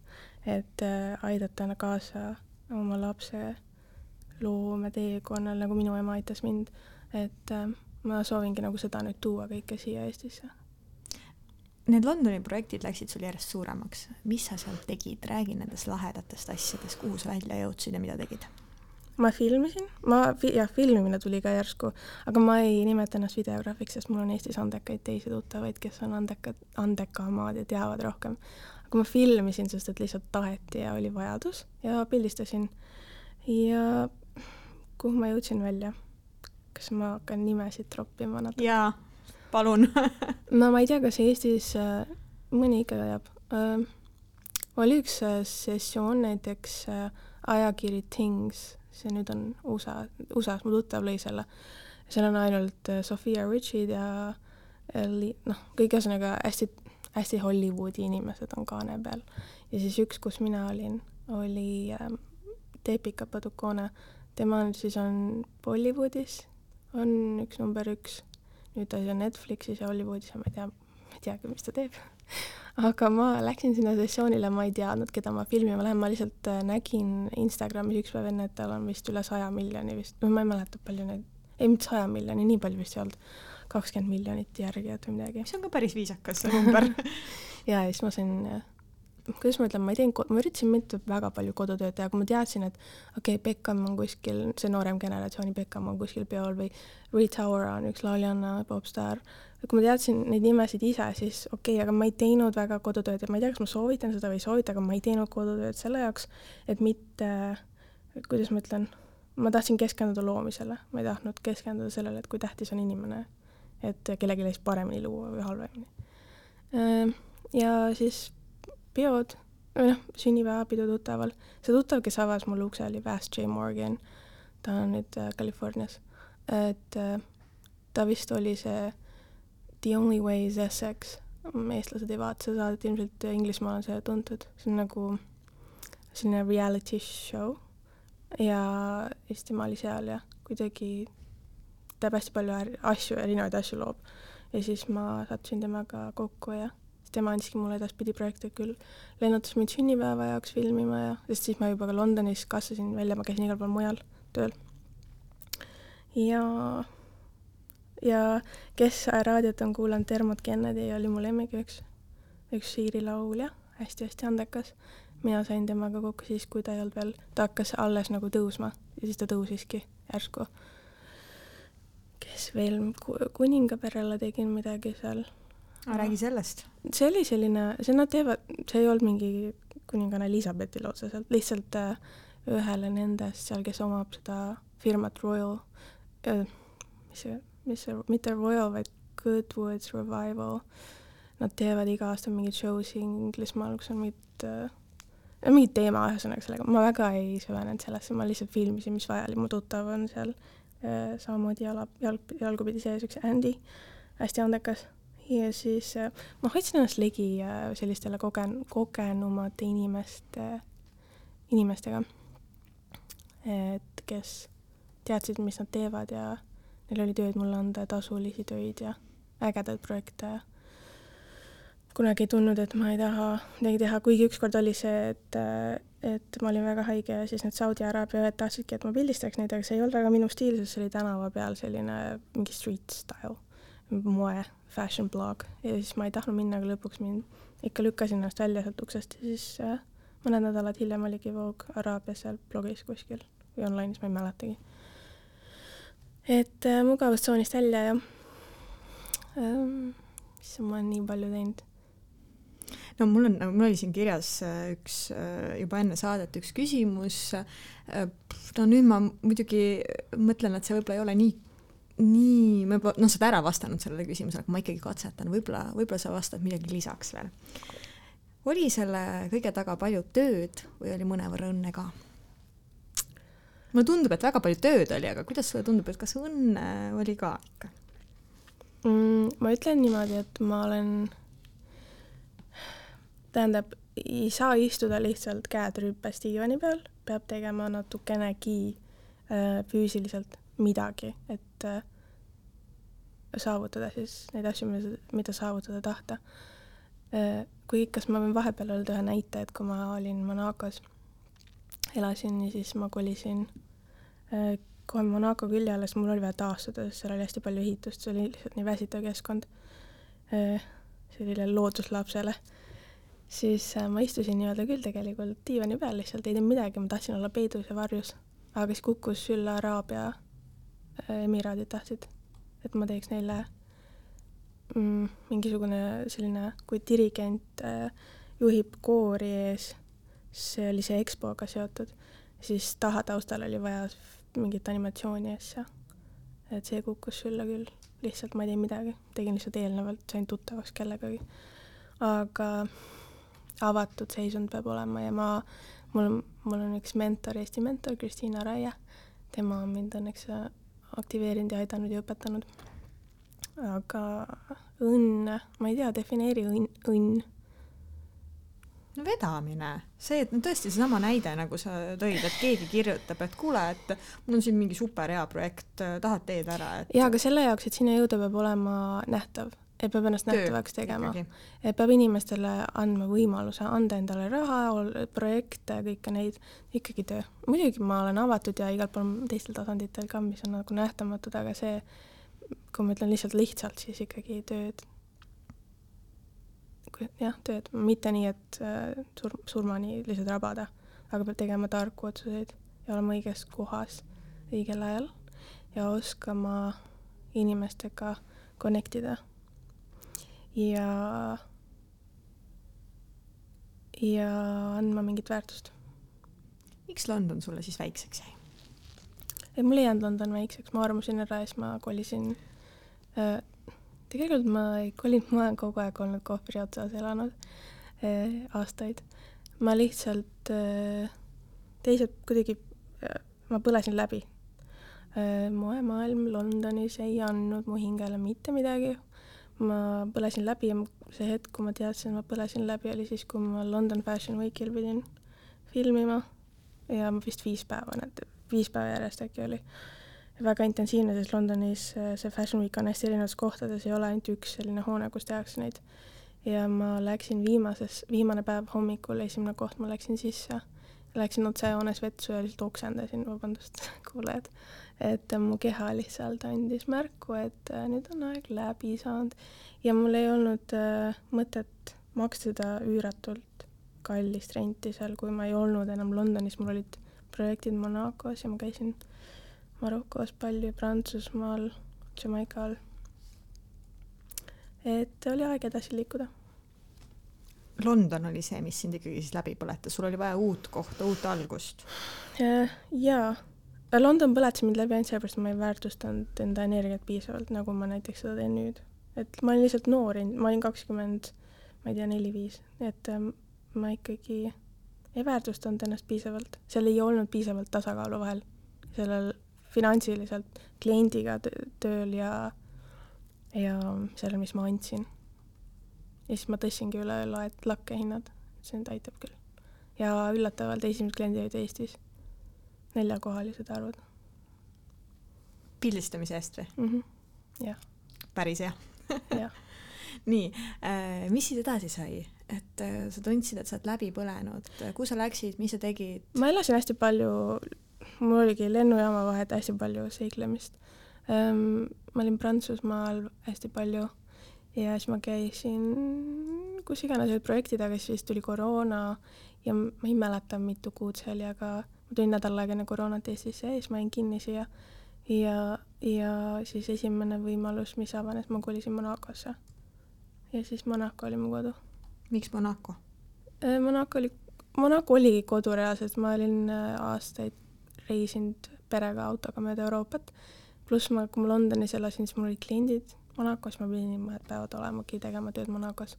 et äh, aidata kaasa oma lapse loometeekonnal, nagu minu ema aitas mind, et äh, ma soovingi nagu seda nüüd tuua kõike siia Eestisse Need Londoni projektid läksid sul järjest suuremaks, mis sa seal tegid, räägi nendest lahedatest asjadest, kuhu sa välja jõudsid ja mida tegid? ma filmisin, ma, jah, filmimine tuli ka järsku, aga ma ei nimeta ennast videograafiks, sest mul on Eestis andekaid teisi tuttavaid, kes on andekad, andekamad ja teavad rohkem. aga ma filmisin, sest et lihtsalt taheti ja oli vajadus ja pildistasin. ja kuhu ma jõudsin välja? kas ma hakkan nimesid troppima natuke? jaa palun no ma ei tea, kas Eestis äh, mõni ikka teab äh,. oli üks äh, sessioon näiteks äh, ajakiri Things, see nüüd on USA, USA-s, mu tuttav lõi selle. seal on ainult äh, Sofia Richard ja Ellie, noh, kõik ühesõnaga hästi, hästi Hollywoodi inimesed on kaane peal. ja siis üks, kus mina olin, oli äh, Deepika Padukone, tema on siis on Bollywoodis, on üks number üks nüüd ta on Netflixis ja Hollywoodis ja ma ei tea, ma ei teagi, mis ta teeb. Aga ma läksin sinna sessioonile, ma ei teadnud, keda ma filmima lähen, ma lihtsalt äh, nägin Instagramis üks päev enne, et tal on vist üle saja miljoni vist, või ma ei mäleta, palju neid, ei mitte saja miljoni, nii palju vist ei olnud, kakskümmend miljonit järgijat või midagi. see on ka päris viisakas number. Ja siis ma sain kuidas ma ütlen, ma ei teinud, ma üritasin mitte väga palju kodutööd teha, kui ma teadsin, et okei okay,, Beckham on kuskil, see noorem generatsiooni Beckham on kuskil peol või Retower on üks lauljanna, popstaar, kui ma teadsin neid nimesid ise, siis okei okay,, aga ma ei teinud väga kodutööd ja ma ei tea, kas ma soovitan seda või ei soovita, aga ma ei teinud kodutööd selle jaoks, et mitte, kuidas ma ütlen, ma tahtsin keskenduda loomisele, ma ei tahtnud keskenduda sellele, et kui tähtis on inimene, et kellelegi paremini luua või halvemini. ja siis peod, või noh, sünnipäevapidu tuttaval. see tuttav, kes avas mulle ukse, oli Vass J Morgan, ta on nüüd äh, Californias. et äh, ta vist oli see The Only Way is Essex, eestlased ei vaata seda saadet, ilmselt Inglismaal on see tuntud, see on nagu selline reality show ja siis tema oli seal ja kuidagi teeb hästi palju asju, erinevaid asju loob. ja siis ma sattusin temaga kokku ja tema andski mulle edaspidi projekte küll, lennutas mind sünnipäeva jaoks filmima ja, sest siis ma juba ka Londonis kasvasin välja, ma käisin igal pool mujal tööl. ja, ja kes raadiot on kuulanud, Dermot Kennedy oli mu lemmik üks, üks Iiri laulja hästi,, hästi-hästi andekas. mina sain temaga kokku siis, kui ta ei olnud veel, ta hakkas alles nagu tõusma ja siis ta tõusiski järsku. kes veel, kuningaperele tegin midagi seal räägi sellest. see oli selline, see nad teevad, see ei olnud mingi kuninganna Elizabethile otseselt, lihtsalt äh, ühele nendest seal, kes omab seda firmat Royal äh,, mis see, mis see, mitte Royal, vaid Goodwoods Revival. Nad teevad iga aasta mingeid show si Inglismaal, kus on mingid äh, mingi teema ühesõnaga sellega, ma väga ei süvenenud sellesse, ma lihtsalt filmisin, mis vaja oli, mu tuttav on seal äh, samamoodi jala, jalg, jalgupidi sees, üks Andy, hästi andekas ja siis äh, ma hoidsin ennast ligi äh, sellistele kogen-, kogenumate inimeste, inimestega, et kes teadsid, mis nad teevad ja neil oli tööd mulle anda, tasulisi töid ja ägedaid projekte. Ja kunagi ei tundnud, et ma ei taha midagi teha, kuigi ükskord oli see, et, et ma olin väga haige ja siis need Saudi Araabia õed tahtsidki, et ma pildistaks neid, aga see ei olnud väga minu stiil, sest see oli tänava peal selline mingi street style moe fashion blog ja siis ma ei tahtnud minna, aga lõpuks mind ikka lükkasin ennast välja sealt uksest ja siis äh, mõned nädalad hiljem oligi Vogue Araabias seal blogis kuskil või online'is, ma ei mäletagi. et äh, mugavustsoonist välja ja ähm, issand, ma olen nii palju teinud. no mul on, mul oli siin kirjas äh, üks äh, juba enne saadet üks küsimus. no nüüd ma muidugi mõtlen, et see võib-olla ei ole nii, nii, ma juba, noh, sa oled ära vastanud sellele küsimusele, aga ma ikkagi katsetan, võib-olla, võib-olla sa vastad midagi lisaks veel. oli selle kõige taga palju tööd või oli mõnevõrra õnne ka? mulle tundub, et väga palju tööd oli, aga kuidas sulle tundub, et kas õnne oli ka ikka? mm,. ma ütlen niimoodi, et ma olen, tähendab, ei saa istuda lihtsalt käed rüpes diivani peal, peab tegema natukenegi äh, füüsiliselt midagi, et äh, saavutada siis neid asju, mida, saavutada tahta äh,. kuigi, kas ma võin vahepeal öelda ühe näite, et kui ma olin Monacos, elasin ja siis ma kolisin äh, kohe Monaco külje alla, siis mul oli vaja taastuda, sest seal oli hästi palju ehitust, see oli lihtsalt nii väsitav keskkond sellisele looduslapsele. siis ma istusin nii-öelda küll tegelikult diivani peal lihtsalt, ei teinud midagi, ma tahtsin olla peidus ja varjus. aga siis kukkus sülle Araabia emiraadid tahtsid, et ma teeks neile mm, mingisugune selline, kui dirigent äh, juhib koori ees, see oli see EXPO-ga seotud, siis taha taustal oli vaja mingit animatsiooni asja. et see kukkus sülle küll, lihtsalt ma ei teinud midagi, tegin lihtsalt eelnevalt, sain tuttavaks kellegagi. aga avatud seisund peab olema ja ma, mul mul on üks mentor, Eesti mentor Kristiina Raie, tema on mind õnneks aktiveerinud ja aidanud ja õpetanud. aga õnn, ma ei tea, defineeri õnn, õnn. No vedamine, see, et no tõesti seesama näide, nagu sa tõid, et keegi kirjutab, et kuule, et mul on siin mingi super hea projekt, tahad teed ära, et jaa, aga selle jaoks, et sinna jõuda, peab olema nähtav, et peab ennast Töö nähtavaks tegema. et peab inimestele andma võimaluse anda endale raha, projekte, kõike neid, ikkagi töö. muidugi ma olen avatud ja igal pool teistel tasanditel ka, mis on nagu nähtamatud, aga see, kui ma ütlen lihtsalt lihtsalt, siis ikkagi tööd. jah, tööd, mitte nii, et äh, sur-, surmani lihtsalt rabada, aga peab tegema tarku otsuseid ja olema õiges kohas õigel ajal ja oskama inimestega connect ida ja ja andma mingit väärtust. miks London sulle siis väikseks jäi? et mul ei jäänud London väikseks, ma armusin ära ja siis ma kolisin äh,. tegelikult ma ei kolinud, ma olen kogu aeg olnud Kohvri otsas elanud äh, aastaid. ma lihtsalt äh,, teised kuidagi äh,, ma põlesin läbi äh,. moemaailm Londonis ei andnud mu hingele mitte midagi. Ma põlesin läbi ja see hetk, kui ma teadsin, ma põlesin läbi, oli siis, kui ma London Fashion Weekil pidin filmima ja ma vist viis päeva, need viis päeva järjest äkki oli. väga intensiivne, sest Londonis äh, see Fashion Week on hästi erinevates kohtades, ei ole ainult üks selline hoone, kus tehakse neid. ja ma läksin viimases, viimane päev hommikul, esimene koht, ma läksin sisse, läksin otsejoones vetsu ja lihtsalt oksendasin, vabandust, kuulajad. Et äh, mu keha lihtsalt andis märku, et äh, nüüd on aeg läbi saanud ja mul ei olnud äh, mõtet maksta üüratult kallist renti seal, kui ma ei olnud enam Londonis, mul olid projektid Monacos ja ma käisin Marokos palju, Prantsusmaal, Jamaikal. et oli aeg edasi liikuda. London oli see, mis sind ikkagi siis läbi põletas, sul oli vaja uut kohta, uut algust. jaa, London põletas mind läbi ainult sellepärast, et ma ei väärtustanud enda energiat piisavalt, nagu ma näiteks seda teen nüüd. et ma olin lihtsalt noor, ma olin kakskümmend, ma ei tea, neli-viis, et ähm, ma ikkagi ei väärtustanud ennast piisavalt, seal ei olnud piisavalt tasakaalu vahel sellel finantsiliselt kliendiga tö- tööl ja, ja sellel, mis ma andsin. ja siis ma tõstsingi üle laet-, lakkehinnad, see nüüd aitab küll. ja üllatavalt esimesed kliendid olid Eestis, neljakohalised arvud pildistamise eest või? mm. -hmm. jah, päris hea. jah. nii äh,, mis siis edasi sai, et äh, sa tundsid, et sa oled läbi põlenud, kuhu sa läksid, mis sa tegid? ma elasin hästi palju, mul oligi lennujaama vahet hästi palju seiklemist ähm,. ma olin Prantsusmaal hästi palju ja siis ma käisin kus iganes olid projektid, aga siis tuli koroona ja ma ei mäleta, mitu kuud see oli, aga ma tulin nädal aega enne koroonat Eestisse ja siis ma jäin kinni siia. ja, ja siis esimene võimalus, mis avanes, ma kolisin Monacosse. ja siis Monaco oli mu kodu. miks Monaco? Äh, Monaco oli, Monaco oligi kodu reaalselt, ma olin äh, aastaid reisinud perega autoga mööda Euroopat, pluss ma, kui ma Londonis elasin, siis mul olid kliendid Monacos, ma pidin mõned päevad olemagi tegema tööd Monacos.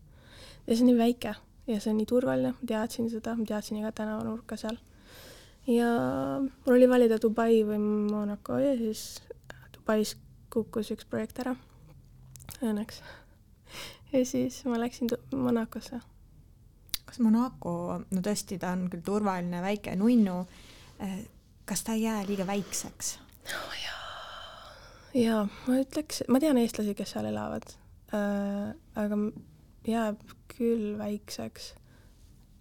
ja see on nii väike ja see on nii turvaline, ma teadsin seda, ma teadsin iga tänavanurka seal. Ja mul oli valida Dubai või Monaco ja siis Dubais kukkus üks projekt ära, õnneks. ja siis ma läksin Monacosse. kas Monaco, no tõesti, ta on küll turvaline väike nunnu, eh, kas ta ei jää liiga väikseks oh,? jaa, jaa, ma ütleks, ma tean eestlasi, kes seal elavad äh,, aga jääb küll väikseks.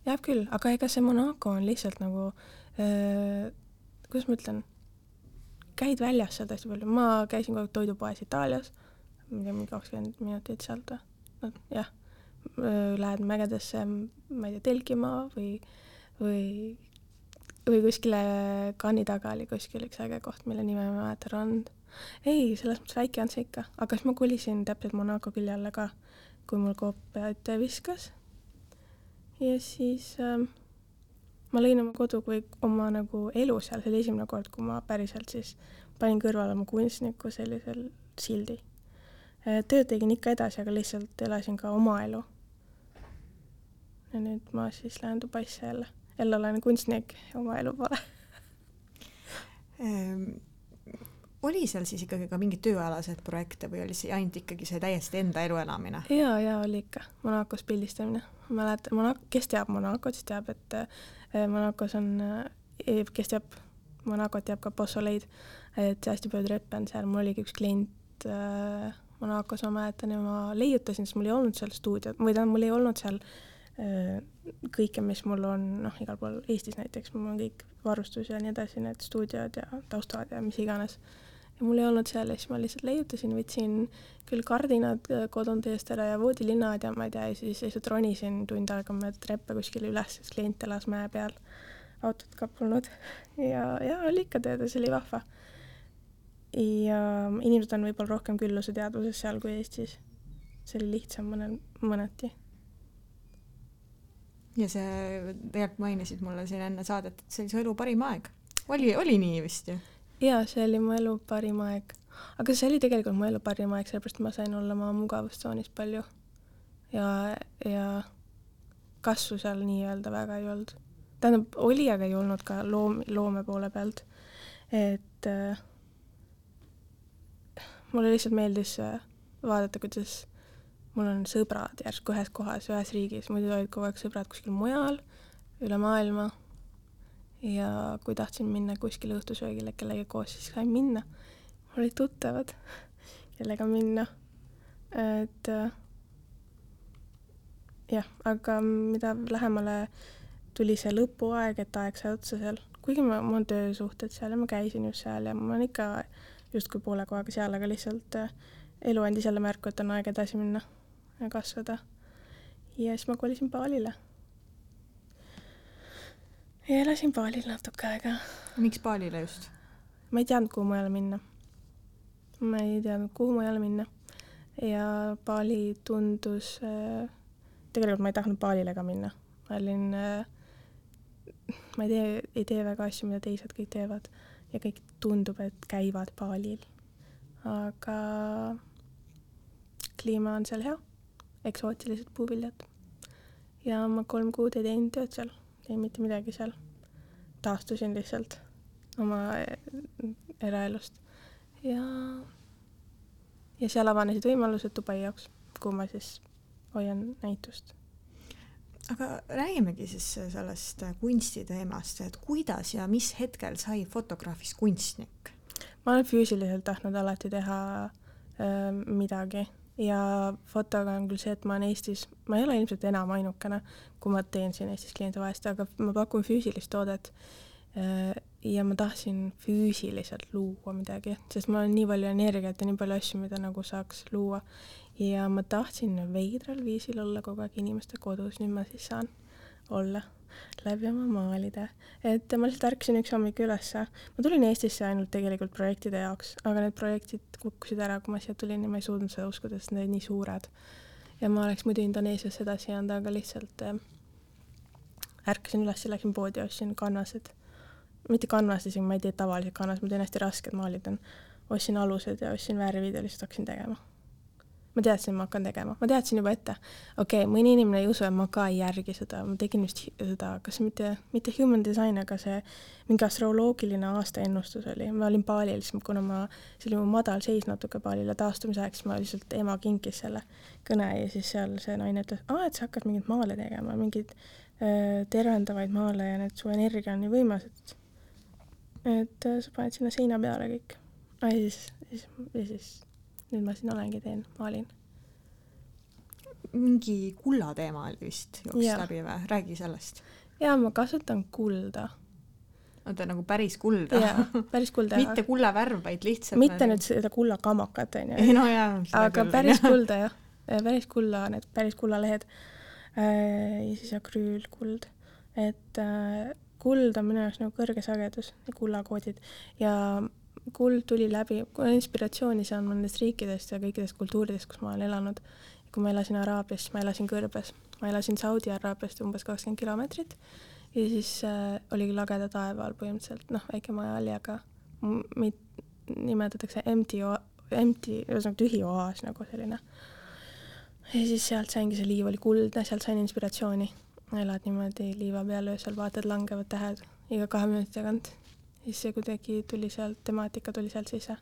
jääb küll, aga ega see Monaco on lihtsalt nagu äh,, kuidas ma ütlen, käid väljas seal hästi palju, ma käisin kogu aeg toidupoes Itaalias, ma ei tea, mingi kakskümmend minutit sealt või, no jah, lähed mägedesse, ma ei tea, telkima või, või või kuskile kanni taga oli kuskil üks äge koht, mille nime ma ei mäleta, rand. ei, selles mõttes väike on see ikka, aga siis ma kolisin täpselt Monaco külje alla ka, kui mul koopia ette viskas. ja siis äh, ma lõin oma kodu kui oma nagu elu seal, see oli esimene kord, kui ma päriselt siis panin kõrvale oma kunstniku sellisel sildi. tööd tegin ikka edasi, aga lihtsalt elasin ka oma elu. ja nüüd ma siis lähen Dubaisse jälle jälle olen kunstnik oma elu poole ehm, oli seal siis ikkagi ka mingeid tööalaseid projekte või oli see ainult ikkagi see täiesti enda elu elamine? ja, ja oli ikka, Monacos pildistamine. ma mäletan, Monaco, kes teab Monacot, siis teab, et äh, Monacos on äh,, kes teab Monacot, teab ka Bossoleid, et hästi palju treppe on seal, mul oligi üks klient äh, Monacos, ma mäletan, ja ma leiutasin, sest mul ei olnud seal stuudiot, või tähendab, mul ei olnud seal äh, Äh, kõike, mis mul on, noh, igal pool Eestis näiteks, mul on kõik varustus ja nii edasi, need stuudiod ja taustad ja mis iganes. Mul ei olnud seal ja siis ma lihtsalt leiutasin, võtsin küll kardinad äh, kodunud eest ära ja voodilinnad ja ma ei tea, ja siis lihtsalt ronisin tund aega mööda treppe kuskile üles, sest klient elas mäe peal, autot ka polnud. ja, ja oli ikka tööd ja see oli vahva. ja inimesed on võib-olla rohkem külluseteadvuses seal kui Eestis. see oli lihtsam mõnel, mõneti ja see, tegelikult mainisid mulle siin enne saadet, et see oli su elu parim aeg. oli, oli nii vist ju? Jaa, see oli mu elu parim aeg. aga see oli tegelikult mu elu parim aeg, sellepärast ma sain olla oma mugavustsoonis palju. ja, ja kasvu seal nii-öelda väga ei olnud. tähendab, oli, aga ei olnud ka loom, loome poole pealt. et äh, mulle lihtsalt meeldis äh, vaadata, kuidas mul on sõbrad järsku ühes kohas, ühes riigis, muidu olid kogu aeg sõbrad kuskil mujal, üle maailma. Ja kui tahtsin minna kuskile õhtusöögile kellegagi koos, siis sain minna. mul olid tuttavad, kellega minna. et äh, jah, aga mida lähemale tuli see lõpuaeg, et aeg sai otsa seal, kuigi ma, mul on töösuhted seal ja ma käisin just seal ja ma olen ikka justkui poole kohaga seal, aga lihtsalt äh, elu andis jälle märku, et on aeg edasi minna kasvada. ja siis ma kolisin Balile. Ja elasin Balil natuke aega. miks Balile just? ma ei teadnud, kuhu mujale minna. ma ei teadnud, kuhu mujale minna. ja Bali tundus äh,, tegelikult ma ei tahtnud Balile ka minna. ma olin äh,, ma ei tee, ei tee väga asju, mida teised kõik teevad ja kõik tundub, et käivad Balil. aga kliima on seal hea eksootilised puuviljad. ja ma kolm kuud ei teinud tööd seal, ei mitte midagi seal. taastusin lihtsalt oma eh, eraelust ja, ja seal avanesid võimalused Dubai jaoks, kuhu ma siis hoian näitust aga räägimegi siis sellest kunstiteemast, et kuidas ja mis hetkel sai fotograafist kunstnik? ma olen füüsiliselt tahtnud alati teha äh, midagi ja fotoga on küll see, et ma olen Eestis, ma ei ole ilmselt enam ainukene, kui ma teen siin Eestis klientide vahest, aga ma pakun füüsilist toodet. Äh, ja ma tahtsin füüsiliselt luua midagi, sest mul on nii palju energiat ja nii palju asju, mida nagu saaks luua. ja ma tahtsin veidral viisil olla kogu aeg inimeste kodus, nüüd ma siis saan olla läbi oma maalide. et ma lihtsalt ärkasin üks hommik ülesse, ma tulin Eestisse ainult tegelikult projektide jaoks, aga need projektid kukkusid ära, kui ma siia tulin ja ma ei suutnud seda uskuda, sest need olid nii suured. ja ma oleks muidu Indoneesias edasi jäänud, aga lihtsalt äh, ärkasin üles ja läksin poodi ja ostsin kanvased. mitte kanvast isegi, ma ei tee tavaliselt kanvast, ma teen hästi rasked maalid on. ostsin alused ja ostsin värvid ja lihtsalt hakkasin tegema ma teadsin, ma hakkan tegema, ma teadsin juba ette. okei okay,, mõni inimene ei usu ja ma ka ei järgi seda, ma tegin vist seda, kas mitte, mitte human design, aga see mingi astroloogiline aastaennustus oli, ma olin baalil, siis kuna ma, see oli mu madal seis natuke baalile taastumise ajaks, ma lihtsalt, ema kinkis selle kõne ja siis seal see naine ütles, aa, et sa hakkad mingeid maale tegema, mingeid äh, tervendavaid maale ja need su energia on nii võimas, et et äh, sa paned sinna seina peale kõik. ja siis, siis, ja siis nüüd ma siin olengi, teen, maalin. mingi kulla teema oli vist jooksis läbi või, räägi sellest. jaa, ma kasutan kulda. oota, nagu päris kulda? päris kulda mitte kulla värv, vaid lihtsalt mitte nagu... nüüd seda kullakamakat, onju. ei no jaa. aga päris kulda jah, päris kulla, need päris kullalehed äh,. ja siis akrüülkuld, et äh, kuld on minu jaoks nagu kõrge sagedus, kullakoodid ja kuld tuli läbi, inspiratsiooni saan ma nendest riikidest ja kõikidest kultuuridest, kus ma olen elanud. kui ma elasin Araabias, siis ma elasin kõrbes, ma elasin Saudi Araabiast umbes kakskümmend kilomeetrit ja siis äh, oligi lageda taeva all põhimõtteliselt, noh, väike maja oli, aga mit-, nimetatakse empty, empty, ühesõnaga tühi oaas nagu selline. ja siis sealt saingi, see liiv oli kuldne, sealt sain inspiratsiooni. elad niimoodi liiva peal, öösel vaatad langevad tähed iga kahe minuti tagant siis see kuidagi tuli sealt, temaatika tuli sealt sisse.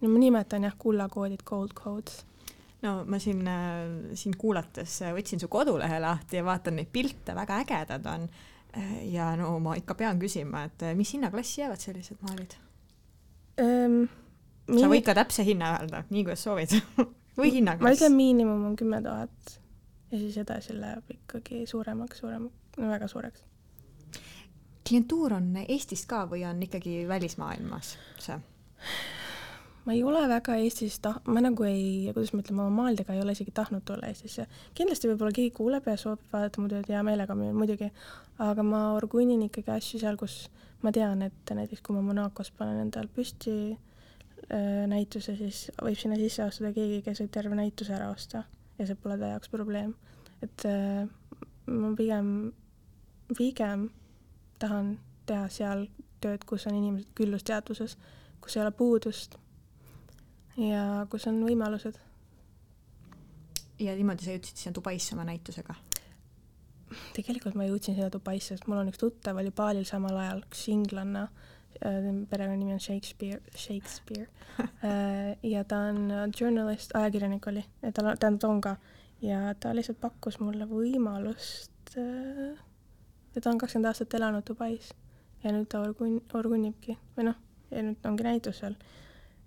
no ma nimetan jah, kullakoodid, gold codes. no ma siin äh,, sind kuulates äh, võtsin su kodulehe lahti ja vaatan neid pilte, väga ägedad on. Äh, ja no ma ikka pean küsima, et mis hinnaklassi jäävad sellised maalid ähm,? sa võid ka täpse hinna öelda, nii kuidas soovid või hinnaklass? ma ütlen miinimum on kümme tuhat ja siis edasi läheb ikkagi suuremaks, suuremaks, no väga suureks klientuur on Eestist ka või on ikkagi välismaailmas see? ma ei ole väga Eestis tah-, ma nagu ei, kuidas ma ütlen, oma maalidega ei ole isegi tahtnud tulla Eestisse. kindlasti võib-olla keegi kuuleb ja soovib vaadata mu tööd hea meelega muidugi, aga ma orgunnin ikkagi asju seal, kus ma tean, et näiteks kui ma Monacos panen endal püsti äh, näituse, siis võib sinna sisse astuda keegi, kes võib terve näituse ära osta ja see pole ta jaoks probleem. et äh, ma pigem, pigem tahan teha seal tööd, kus on inimesed küllusteadvuses, kus ei ole puudust ja kus on võimalused. ja niimoodi sa jõudsid sinna Dubaisse oma näitusega? tegelikult ma jõudsin sinna Dubaisse, sest mul on üks tuttav oli baalil samal ajal, üks inglanna, äh, perekonnanimi on Shakespeare, Shakespeare äh, ja ta on journalist, ajakirjanik oli, tal, tähendab, ta on ka, ja ta lihtsalt pakkus mulle võimalust äh, ja ta on kakskümmend aastat elanud Dubais. Ja nüüd ta orgun-, orgunnibki. Või noh, ja nüüd ongi näitus seal.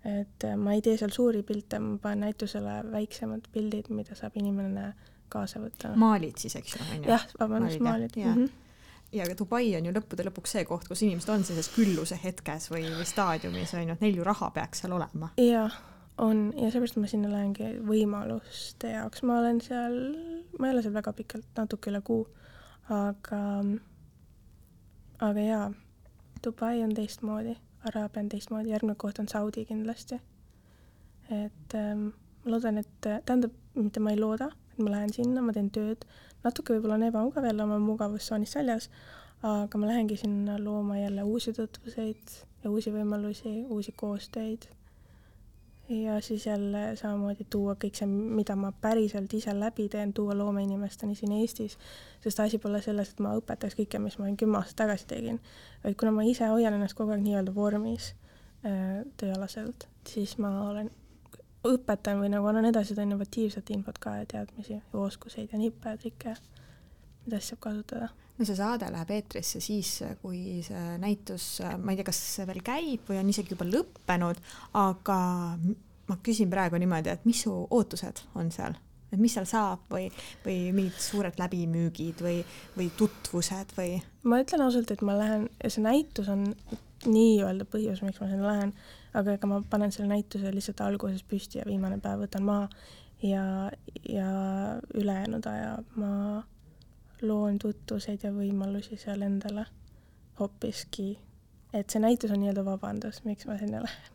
et äh, ma ei tee seal suuri pilte, ma panen näitusele väiksemad pildid, mida saab inimene kaasa võtta. maalid siis, eks ju, jah, vabandust, maalid. Mm -hmm ja Dubai on ju lõppude lõpuks see koht, kus inimesed on sellises külluse hetkes või, või staadiumis on ju, et neil ju raha peaks seal olema. jah, on. Ja seepärast ma sinna lähengi võimaluste jaoks, ma olen seal, ma ei ole seal väga pikalt, natuke üle kuu aga, aga jaa, Dubai on teistmoodi, Araabia on teistmoodi, järgmine koht on Saudi kindlasti. et ähm, ma loodan, et, tähendab, mitte ma ei looda, et ma lähen sinna, ma teen tööd, natuke võib-olla on ebamugav jälle oma mugavustsoonist väljas, aga ma lähengi sinna looma jälle uusi tutvuseid ja uusi võimalusi, uusi koostöid ja siis jälle samamoodi tuua kõik see, mida ma päriselt ise läbi teen, tuua loomeinimesteni siin Eestis, sest asi pole selles, et ma õpetaks kõike, mis ma kümme aastat tagasi tegin, vaid kuna ma ise hoian ennast kogu aeg nii-öelda vormis äh, tööalaselt, siis ma olen, õpetan või nagu annan edasi seda innovatiivset infot ka ja teadmisi ja oskuseid ja nippe ja trikke, mida siis saab kasutada no see saade läheb eetrisse siis, kui see näitus, ma ei tea, kas see veel käib või on isegi juba lõppenud, aga ma küsin praegu niimoodi, et mis su ootused on seal? et mis seal saab või, või mingid suured läbimüügid või, või tutvused või? ma ütlen ausalt, et ma lähen, see näitus on nii-öelda põhjus, miks ma sinna lähen, aga ega ma panen selle näituse lihtsalt alguses püsti ja viimane päev võtan maha ja, ja ülejäänud aja ma loon tutvuseid ja võimalusi seal endale hoopiski, et see näitus on nii-öelda vabandus, miks ma sinna lähen.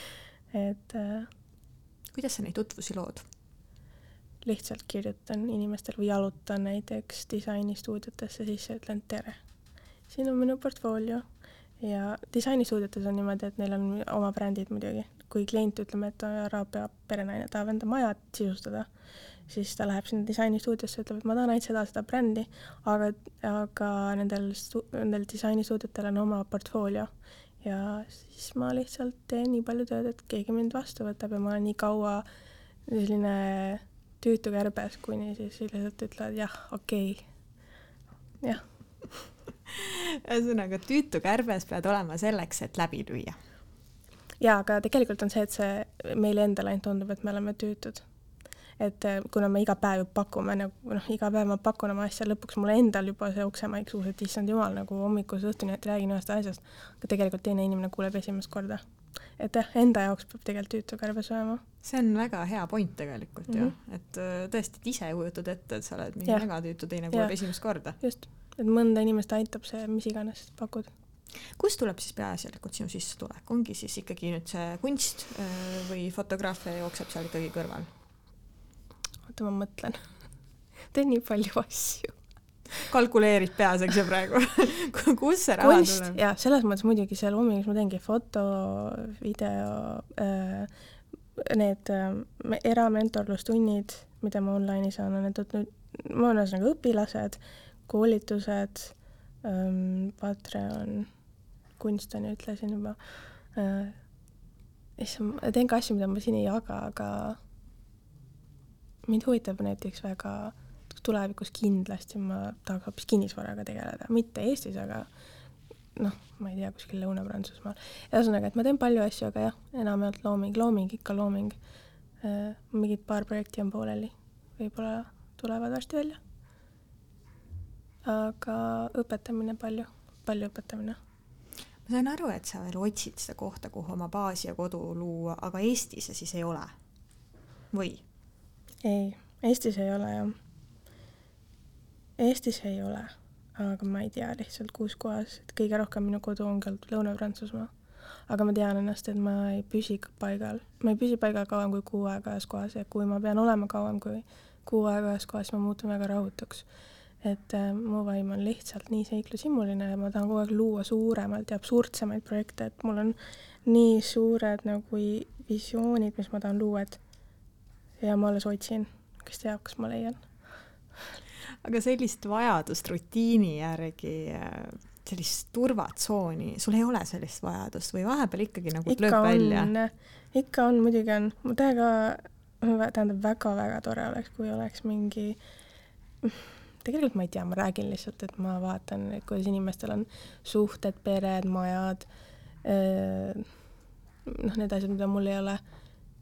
et äh, kuidas sa neid tutvusi lood? lihtsalt kirjutan inimestele või jalutan näiteks disainistuudiotesse sisse, ütlen tere. siin on minu portfoolio ja disainistuudiotes on niimoodi, et neil on oma brändid muidugi. kui klient ütleb, et Araabia perenaine tahab enda maja sisustada, siis ta läheb sinna disainistuudiosse, ütleb, et ma tahan ainult seda, seda brändi, aga, aga nendel, nendel disainistuudiotel on oma portfoolio ja siis ma lihtsalt teen nii palju tööd, et keegi mind vastu võtab ja ma olen nii kaua selline tüütu kärbes, kuni siis lihtsalt ütlevad jah, okei okay., jah ühesõnaga, tüütu kärbes pead olema selleks, et läbi lüüa. jaa, aga tegelikult on see, et see meile endale ainult tundub, et me oleme tüütud. Et äh, kuna me iga päev pakume nagu noh, iga päev ma pakun oma asja, lõpuks mul endal juba see uksemaik suus, et issand jumal, nagu hommikust õhtuni räägin ühest asjast, aga tegelikult teine inimene kuuleb esimest korda. et jah, enda jaoks peab tegelikult tüütu kärbes olema see on väga hea point tegelikult mm -hmm. ju, et äh, tõesti, et ise kujutad ette, et sa oled mingi väga tüütu, teine kuuleb esimest korda. just et mõnda inimest aitab see, mis iganes pakud. kust tuleb siis peaasjalikult sinu sissetulek, ongi siis ikkagi nüüd see kunst või fotograafia jookseb seal ikkagi kõrval? Oota, ma mõtlen teen nii palju asju. kalkuleerid peas, eks ju praegu kust see raha kunst, tuleb? jah, selles mõttes muidugi see loomingus ma teengi foto, video äh,, need äh, eramentorlustunnid, mida ma online'is annan, need on nüüd, ma olen ühesõnaga õpilased koolitused ähm,, Patreon, kunst on ju, ütlesin juba äh,. issand, ma teen ka asju, mida ma siin ei jaga, aga mind huvitab näiteks väga tulevikus kindlasti ma tahaks hoopis kinnisvaraga tegeleda, mitte Eestis, aga noh, ma ei tea, kuskil Lõuna-Prantsusmaal. ühesõnaga, et ma teen palju asju, aga jah, enamjaolt looming, looming, ikka looming. Äh, mingid paar projekti on pooleli, võib-olla tulevad varsti välja aga õpetamine palju, palju õpetamine. ma sain aru, et sa veel otsid seda kohta, kuhu oma baasi ja kodu luua, aga Eestis see siis ei ole? või? Ei, Eestis ei ole jah. Eestis ei ole, aga ma ei tea lihtsalt, kus kohas, et kõige rohkem minu kodu ongi olnud Lõuna-Prantsusmaa. aga ma tean ennast, et ma ei püsi paigal, ma ei püsi paigal kauem kui kuu aega ühes kohas ja kui ma pean olema kauem kui kuu aega ühes kohas, siis ma muutun väga rahutuks et äh, mu vaim on lihtsalt nii seiklushimuline ja ma tahan kogu aeg luua suuremalt ja absurdsemaid projekte, et mul on nii suured nagu visioonid, mis ma tahan luua, et ja ma alles otsin, kes teab, kas ma leian. aga sellist vajadust rutiini järgi, sellist turvatsooni, sul ei ole sellist vajadust või vahepeal ikkagi nagu ikka lööb välja? ikka on, muidugi on, mu täiega, tähendab, väga-väga tore oleks, kui oleks mingi tegelikult ma ei tea, ma räägin lihtsalt, et ma vaatan, kuidas inimestel on suhted, pered, majad, noh, need asjad, mida mul ei ole.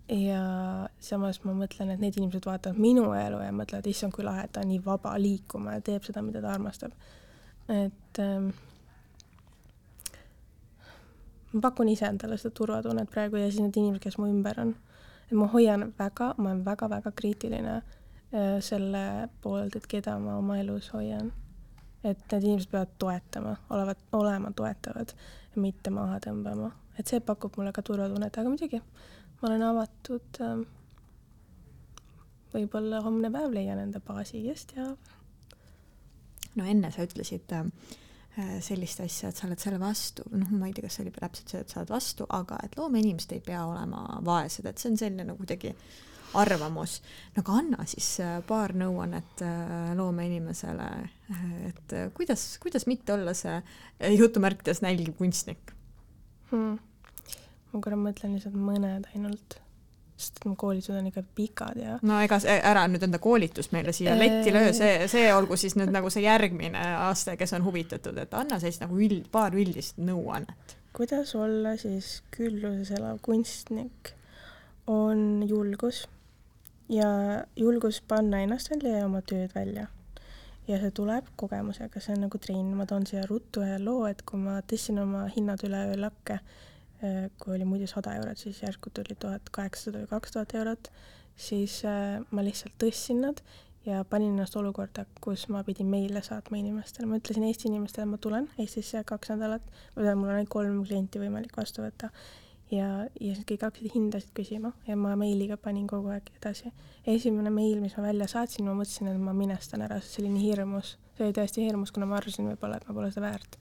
Ja samas ma mõtlen, et need inimesed vaatavad minu elu ja mõtlevad, issand, kui lahe, et ta on nii vaba liikuma ja teeb seda, mida ta armastab. et ähm, ma pakun ise endale seda turvatunnet praegu ja siis need inimesed, kes mu ümber on. et ma hoian väga, ma olen väga-väga kriitiline äh, selle poolt, et keda ma oma elus hoian. et need inimesed peavad toetama, olevat, olema toetavad, mitte maha tõmbama, et see pakub mulle ka turvatunnet, aga muidugi ma olen avatud ähm,. võib-olla homne päev leian enda baasi, kes teab. no enne sa ütlesid äh, sellist asja, et sa oled selle vastu, noh, ma ei tea, kas see oli täpselt see, et sa oled vastu, aga et loomeinimesed ei pea olema vaesed, et see on selline nagu kuidagi arvamus. no aga anna siis äh, paar nõuannet äh, loomeinimesele, et kuidas, kuidas mitte olla see jutumärkides nälgiv kunstnik hmm.? Ma korra mõtlen lihtsalt mõned ainult, sest mu koolitused on ikka pikad ja. no ega ära nüüd enda koolitust meile siia letti löö, see, see olgu siis nüüd nagu see järgmine aste, kes on huvitatud, et anna sellist nagu üld, paar üldist nõuannet. kuidas olla siis külluses elav kunstnik? on julgus ja julgus panna ennast välja ja oma tööd välja. ja see tuleb kogemusega, see on nagu trenn, ma toon siia ruttu ühe loo, et kui ma tõstsin oma hinnad üleöö lakke, kui oli muidu sada eurot, siis järsku tuli tuhat kaheksasada või kaks tuhat eurot, siis eh, ma lihtsalt tõstsin nad ja panin ennast olukorda, kus ma pidin meile saatma inimestele, ma ütlesin Eesti inimestele, ma tulen Eestisse kaks nädalat, või tähendab, mul on ainult kolm klienti võimalik vastu võtta ja, ja siis kõik hakkasid hindasid küsima ja ma meiliga panin kogu aeg edasi. esimene meil, mis ma välja saatsin, ma mõtlesin, et ma minestan ära, sest see oli nii hirmus. see oli tõesti hirmus, kuna ma arvasin võib-olla, et ma pole seda väärt.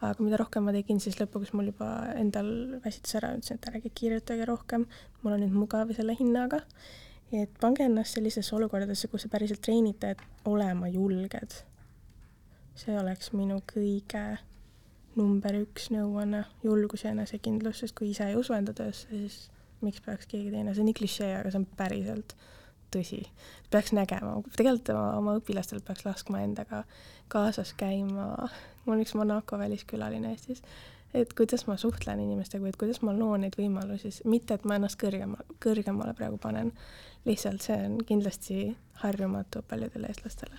Aga mida rohkem ma tegin, siis lõpuks mul juba endal väsitas ära, ütlesin, et ärge kirjutage rohkem, mul on nüüd mugav selle hinnaga. et pange ennast sellisesse olukordadesse, kus te päriselt treenite, et olema julged. see oleks minu kõige number üks nõuanne, julgus ja enesekindlus, sest kui ise ei usu enda töösse, siis miks peaks keegi teine, see on nii klišee, aga see on päriselt tõsi. peaks nägema, tegelikult oma, oma õpilastel peaks laskma endaga kaasas käima, mul on üks Monaco väliskülaline Eestis, et kuidas ma suhtlen inimestega või et kuidas ma loon neid võimalusi, mitte et ma ennast kõrgema, kõrgemale praegu panen, lihtsalt see on kindlasti harjumatu paljudele eestlastele.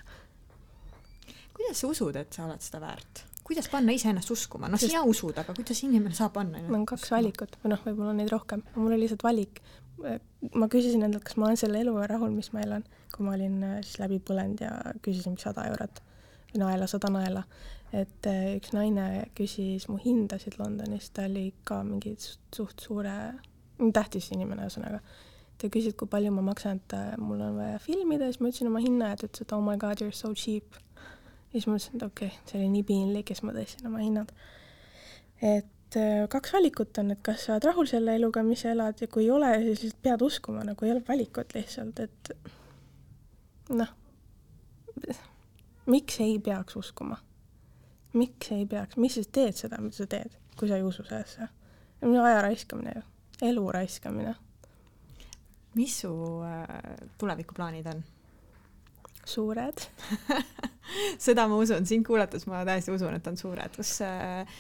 kuidas sa usud, et sa oled seda väärt? kuidas panna iseennast uskuma, noh, sina usud, aga kuidas inimene saab panna mul on kaks valikut või noh, võib-olla on neid rohkem, mul oli lihtsalt valik. ma küsisin endalt, kas ma olen selle eluga rahul, mis ma elan, kui ma olin äh, siis läbi põlenud ja küsisin sada eurot, naela, sada naela. et äh, üks naine küsis mu hindasid Londonis, ta oli ka mingi suht suure, tähtis inimene ühesõnaga ta küsis, kui palju ma maksan, et äh, mul on vaja filmida, siis ma ütlesin oma hinna ja ta ütles, et oh my god, you are so cheap ja siis ma mõtlesin, et okei okay,, see oli nii piinlik ja siis ma tõstsin oma hinnad. et äh, kaks valikut on, et kas sa oled rahul selle eluga, mis sa elad ja kui ei ole, siis lihtsalt pead uskuma, nagu ei ole valikut lihtsalt, et noh, miks ei peaks uskuma? miks ei peaks, mis sa teed seda, mida sa teed, kui sa ei usu sellesse? aja raiskamine ju, elu raiskamine. mis su äh, tulevikuplaanid on? suured seda ma usun, sind kuulates ma täiesti usun, et on suured. kas äh,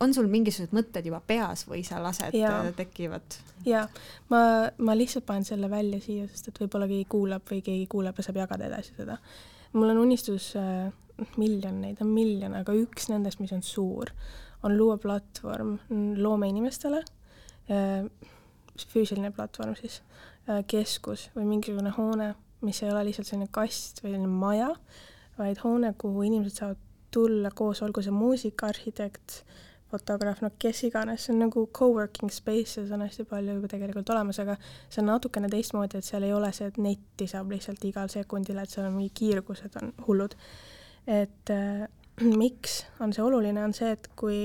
on sul mingisugused mõtted juba peas või sa lased ja. Äh, tekivad? jaa, ma, ma lihtsalt panen selle välja siia, sest et võib-olla keegi kuulab või keegi kuuleb ja saab jagada edasi seda. Mul on unistus äh,, miljon neid on miljon, aga üks nendest, mis on suur, on luua platvorm loomeinimestele äh,, füüsiline platvorm siis äh,, keskus või mingisugune hoone mis ei ole lihtsalt selline kast või selline maja, vaid hoone, kuhu inimesed saavad tulla koos, olgu see muusik, arhitekt, fotograaf, no kes iganes, see on nagu co-working space ja see on hästi palju juba tegelikult olemas, aga see on natukene teistmoodi, et seal ei ole see, et netti saab lihtsalt igal sekundil, et seal on mingi kiirgused on hullud. et äh, miks on see oluline, on see, et kui,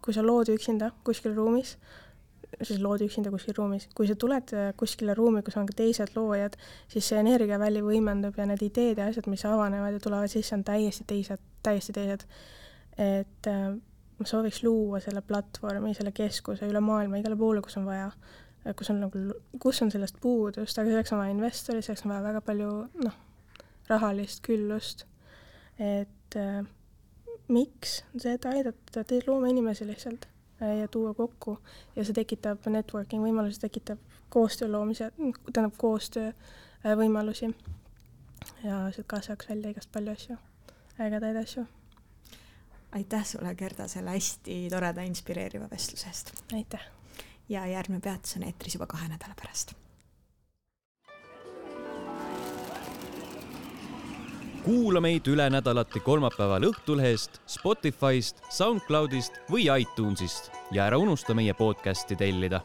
kui sa lood üksinda kuskil ruumis, siis lood üksinda kuskil ruumis. kui sa tuled äh, kuskile ruumi, kus on ka teised loojad, siis see energiaväli võimendub ja need ideed ja asjad, mis avanevad ja tulevad sisse, on täiesti teised, täiesti teised. et äh, ma sooviks luua selle platvormi, selle keskuse üle maailma igale poole, kus on vaja, kus on nagu, kus on sellest puudust, aga selleks on vaja investoreid, selleks on vaja väga palju noh, rahalist küllust. et äh, miks, see, et aidata loomeinimesi lihtsalt Äh, ja tuua kokku ja see tekitab networking võimalusi, tekitab koostöö loomise, tähendab koostöö äh, võimalusi. ja sealt kasvaks välja igast palju asju, ägedaid asju. Aitäh sulle, Gerda, selle hästi toreda, inspireeriva vestluse eest. aitäh! ja järgmine peatus on eetris juba kahe nädala pärast kuula meid üle nädalati kolmapäeval Õhtulehest, Spotify'st, SoundCloud'ist või iTunes'ist ja ära unusta meie podcast'i tellida